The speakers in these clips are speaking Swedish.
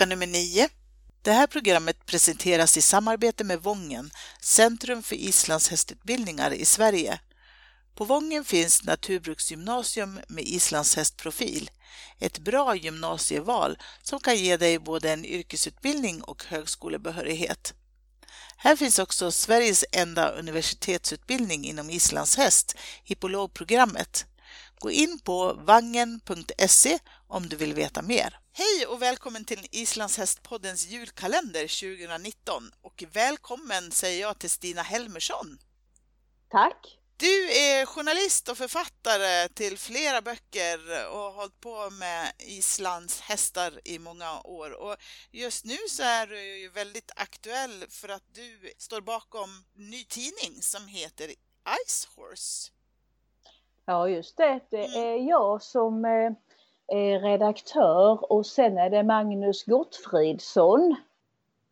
vecka nummer 9. Det här programmet presenteras i samarbete med Vången, Centrum för islandshästutbildningar i Sverige. På Vången finns Naturbruksgymnasium med islandshästprofil. Ett bra gymnasieval som kan ge dig både en yrkesutbildning och högskolebehörighet. Här finns också Sveriges enda universitetsutbildning inom islandshäst, hippologprogrammet. Gå in på vangen.se om du vill veta mer. Hej och välkommen till Islandshästpoddens julkalender 2019 och välkommen säger jag till Stina Helmersson. Tack! Du är journalist och författare till flera böcker och har hållit på med Islands hästar i många år. Och just nu så är du ju väldigt aktuell för att du står bakom ny tidning som heter Ice Horse. Ja, just det. Det mm. är jag som eh, är redaktör och sen är det Magnus Gottfridsson,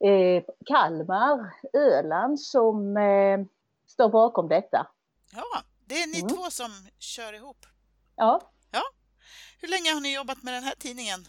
eh, Kalmar, Öland som eh, står bakom detta. Ja, det är ni mm. två som kör ihop. Ja. ja. Hur länge har ni jobbat med den här tidningen?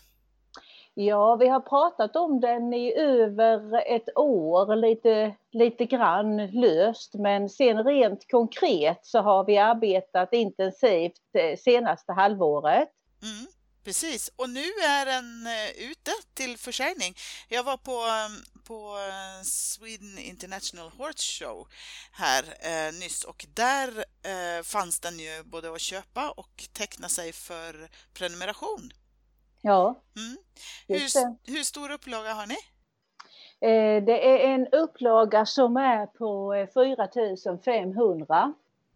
Ja, vi har pratat om den i över ett år, lite, lite grann löst, men sen rent konkret så har vi arbetat intensivt eh, senaste halvåret. Mm. Precis, och nu är den eh, ute till försäljning. Jag var på, ehm, på eh, Sweden International Horse Show här eh, nyss och där eh, fanns den ju både att köpa och teckna sig för prenumeration. Ja, mm. hur, hur stor upplaga har ni? Eh, det är en upplaga som är på 4500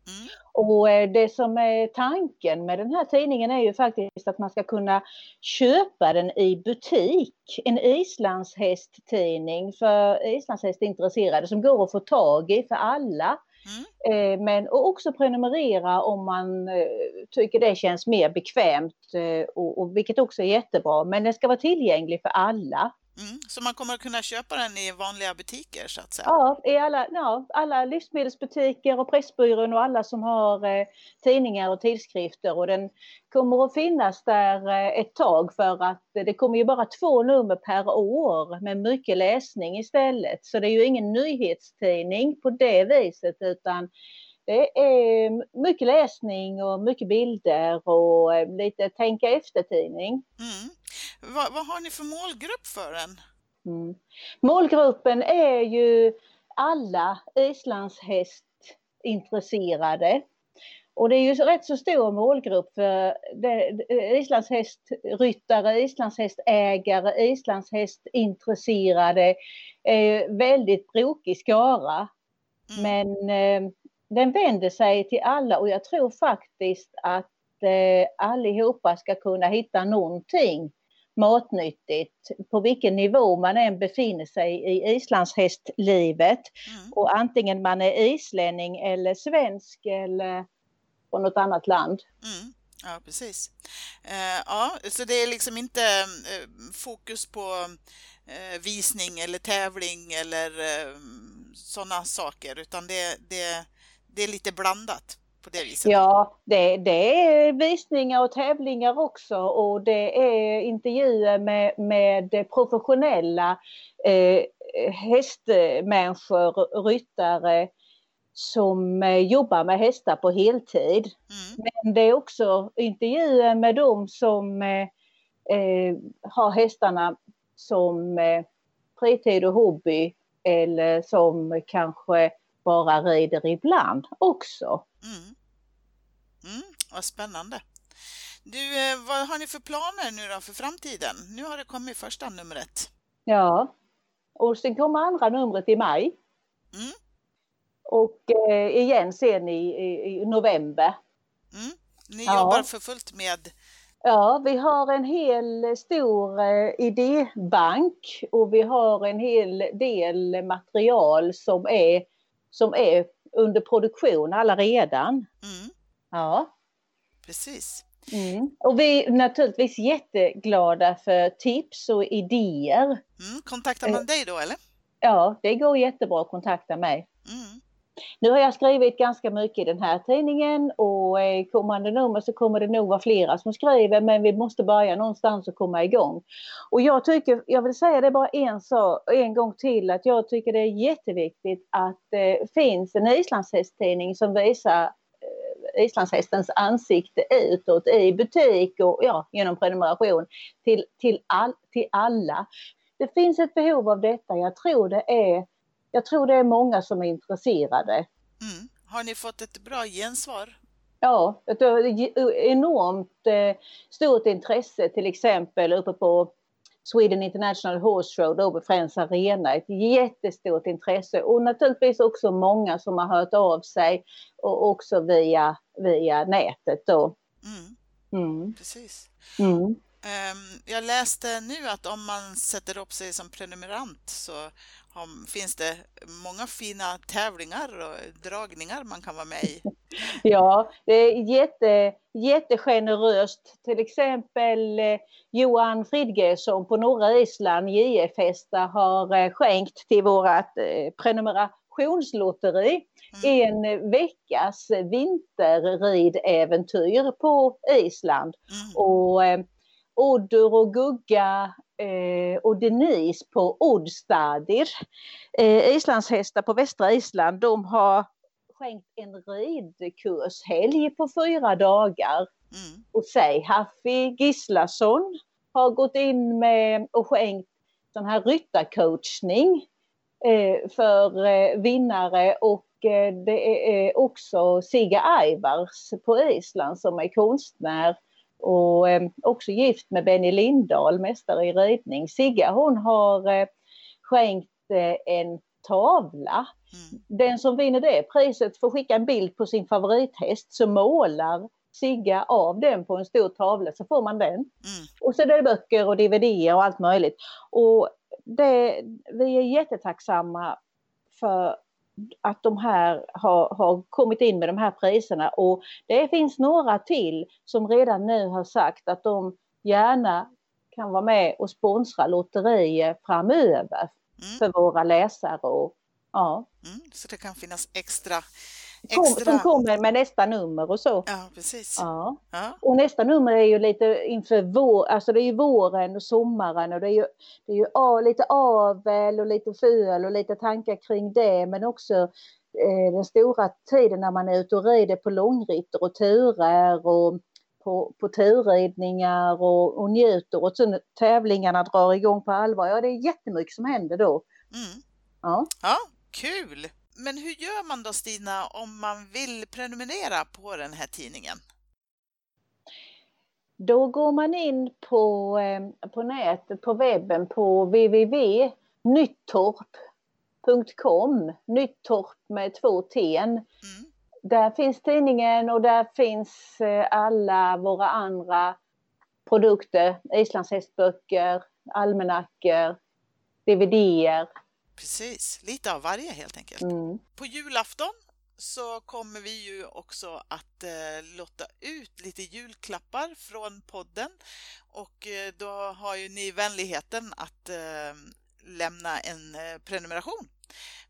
Mm. Och eh, det som är tanken med den här tidningen är ju faktiskt att man ska kunna köpa den i butik. En islandshästtidning för islandshästintresserade som går att få tag i för alla. Mm. Eh, men och också prenumerera om man eh, tycker det känns mer bekvämt eh, och, och vilket också är jättebra. Men den ska vara tillgänglig för alla. Mm, så man kommer att kunna köpa den i vanliga butiker så att säga? Ja, i alla, ja, alla livsmedelsbutiker och Pressbyrån och alla som har eh, tidningar och tidskrifter och den kommer att finnas där eh, ett tag för att det kommer ju bara två nummer per år med mycket läsning istället. Så det är ju ingen nyhetstidning på det viset utan det är mycket läsning och mycket bilder och eh, lite tänka efter-tidning. Mm. Vad, vad, har ni för målgrupp för den? Mm. Målgruppen är ju alla islandshästintresserade. Och det är ju rätt så stor målgrupp för islandshästryttare, islandshästägare, islandshästintresserade. Väldigt brokig skara. Mm. Men eh, den vänder sig till alla och jag tror faktiskt att eh, allihopa ska kunna hitta någonting matnyttigt på vilken nivå man än befinner sig i islandshästlivet. Mm. Och antingen man är islänning eller svensk eller från något annat land. Mm. Ja, precis. Uh, ja, så det är liksom inte uh, fokus på uh, visning eller tävling eller sådana saker utan det, det, det är lite blandat på det viset? Ja, det, det är visningar och tävlingar också och det är intervjuer med, med professionella eh, hästmänniskor, ryttare som eh, jobbar med hästar på heltid. Mm. Men det är också intervjuer med dem som eh, eh, har hästarna som eh, fritid och hobby eller som kanske bara rider ibland också. Mm. Mm, vad spännande. Du, eh, vad har ni för planer nu då för framtiden? Nu har det kommit första numret. Ja, och sen kommer andra numret i maj. Mm. Och eh, igen sen i, i, i november. Mm. Ni ja. jobbar för fullt med Ja, vi har en hel stor eh, idébank och vi har en hel del material som är som är under produktion alla redan. Mm. Ja. Precis. Mm. Och vi är naturligtvis jätteglada för tips och idéer. Mm. Kontaktar man eh, dig då eller? Ja, det går jättebra att kontakta mig. Mm. Nu har jag skrivit ganska mycket i den här tidningen och i kommande nummer så kommer det nog vara flera som skriver men vi måste börja någonstans och komma igång. Och jag tycker, jag vill säga det bara en, så, en gång till att jag tycker det är jätteviktigt att det finns en islandshästtidning som visar eh, islandshästens ansikte utåt i butik och ja, genom prenumeration till, till, all, till alla. Det finns ett behov av detta. Jag tror det är jag tror det är många som är intresserade. Mm. Har ni fått ett bra gensvar? Ja, ett enormt eh, stort intresse till exempel uppe på Sweden International Horse Show då på Friends Arena. Ett jättestort intresse och naturligtvis också många som har hört av sig och också via, via nätet då. Mm. Mm. Precis. Mm. Ehm, jag läste nu att om man sätter upp sig som prenumerant så finns det många fina tävlingar och dragningar man kan vara med i. Ja, det är jätte, jättegeneröst. Till exempel eh, Johan Fridgesson på norra Island, JF Hästa, har eh, skänkt till vårt eh, prenumerationslotteri mm. en veckas vinterridäventyr på Island. Mm. Och Oddur och Gugga eh, och Denise på Oddstadir, eh, islandshästar på västra Island, de har skänkt en ridkurshelg på fyra dagar. Mm. Och säg, Haffi Gislason har gått in med och skänkt sån här ryttarcoachning eh, för eh, vinnare och eh, det är också Sigge Aivars på Island som är konstnär och eh, också gift med Benny Lindahl, mästare i ridning. Sigga hon har eh, skänkt eh, en tavla. Mm. Den som vinner det priset får skicka en bild på sin favorithäst så målar Sigga av den på en stor tavla så får man den. Mm. Och så är det böcker och dvd och allt möjligt. Och det, vi är jättetacksamma för att de här har, har kommit in med de här priserna och det finns några till som redan nu har sagt att de gärna kan vara med och sponsra lotterier framöver mm. för våra läsare. Och, ja. Mm, så det kan finnas extra Extra... Som kommer med nästa nummer och så. Ja, precis. Ja. ja. Och nästa nummer är ju lite inför vår, alltså det är ju våren och sommaren och det är ju, det är ju av, lite avel och lite föl och lite tankar kring det men också eh, den stora tiden när man är ute och rider på långritter och turer och på, på turridningar och, och njuter och sen tävlingarna drar igång på allvar. Ja, det är jättemycket som händer då. Mm. Ja. ja, kul! Men hur gör man då Stina om man vill prenumerera på den här tidningen? Då går man in på, eh, på nätet, på webben på www.nyttorp.com, Nyttorp med två t. Mm. Där finns tidningen och där finns eh, alla våra andra produkter, islandshästböcker, almanackor, DVDer, Precis, lite av varje helt enkelt. Mm. På julafton så kommer vi ju också att eh, lotta ut lite julklappar från podden och eh, då har ju ni vänligheten att eh, lämna en eh, prenumeration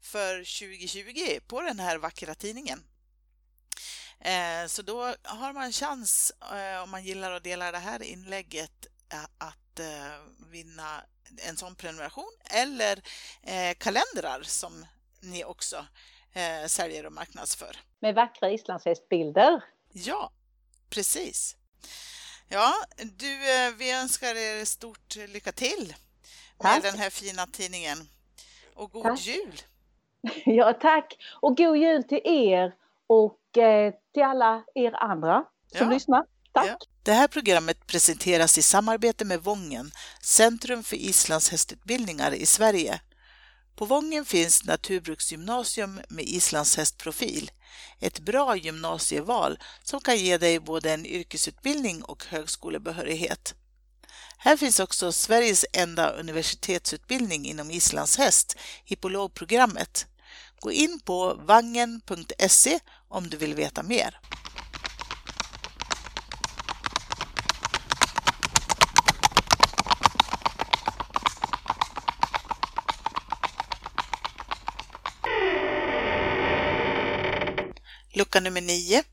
för 2020 på den här vackra tidningen. Eh, så då har man chans, eh, om man gillar att dela det här inlägget, att vinna en sån prenumeration eller eh, kalendrar som ni också eh, säljer och marknadsför. Med vackra islandshästbilder. Ja, precis. Ja, du, eh, vi önskar er stort lycka till tack. med den här fina tidningen. Och god tack. jul! Ja, tack! Och god jul till er och eh, till alla er andra som ja. lyssnar. Tack! Ja. Det här programmet presenteras i samarbete med Vången, Centrum för islandshästutbildningar i Sverige. På Vången finns naturbruksgymnasium med islandshästprofil, ett bra gymnasieval som kan ge dig både en yrkesutbildning och högskolebehörighet. Här finns också Sveriges enda universitetsutbildning inom islandshäst, hippologprogrammet. Gå in på vangen.se om du vill veta mer. Lucka nummer 9.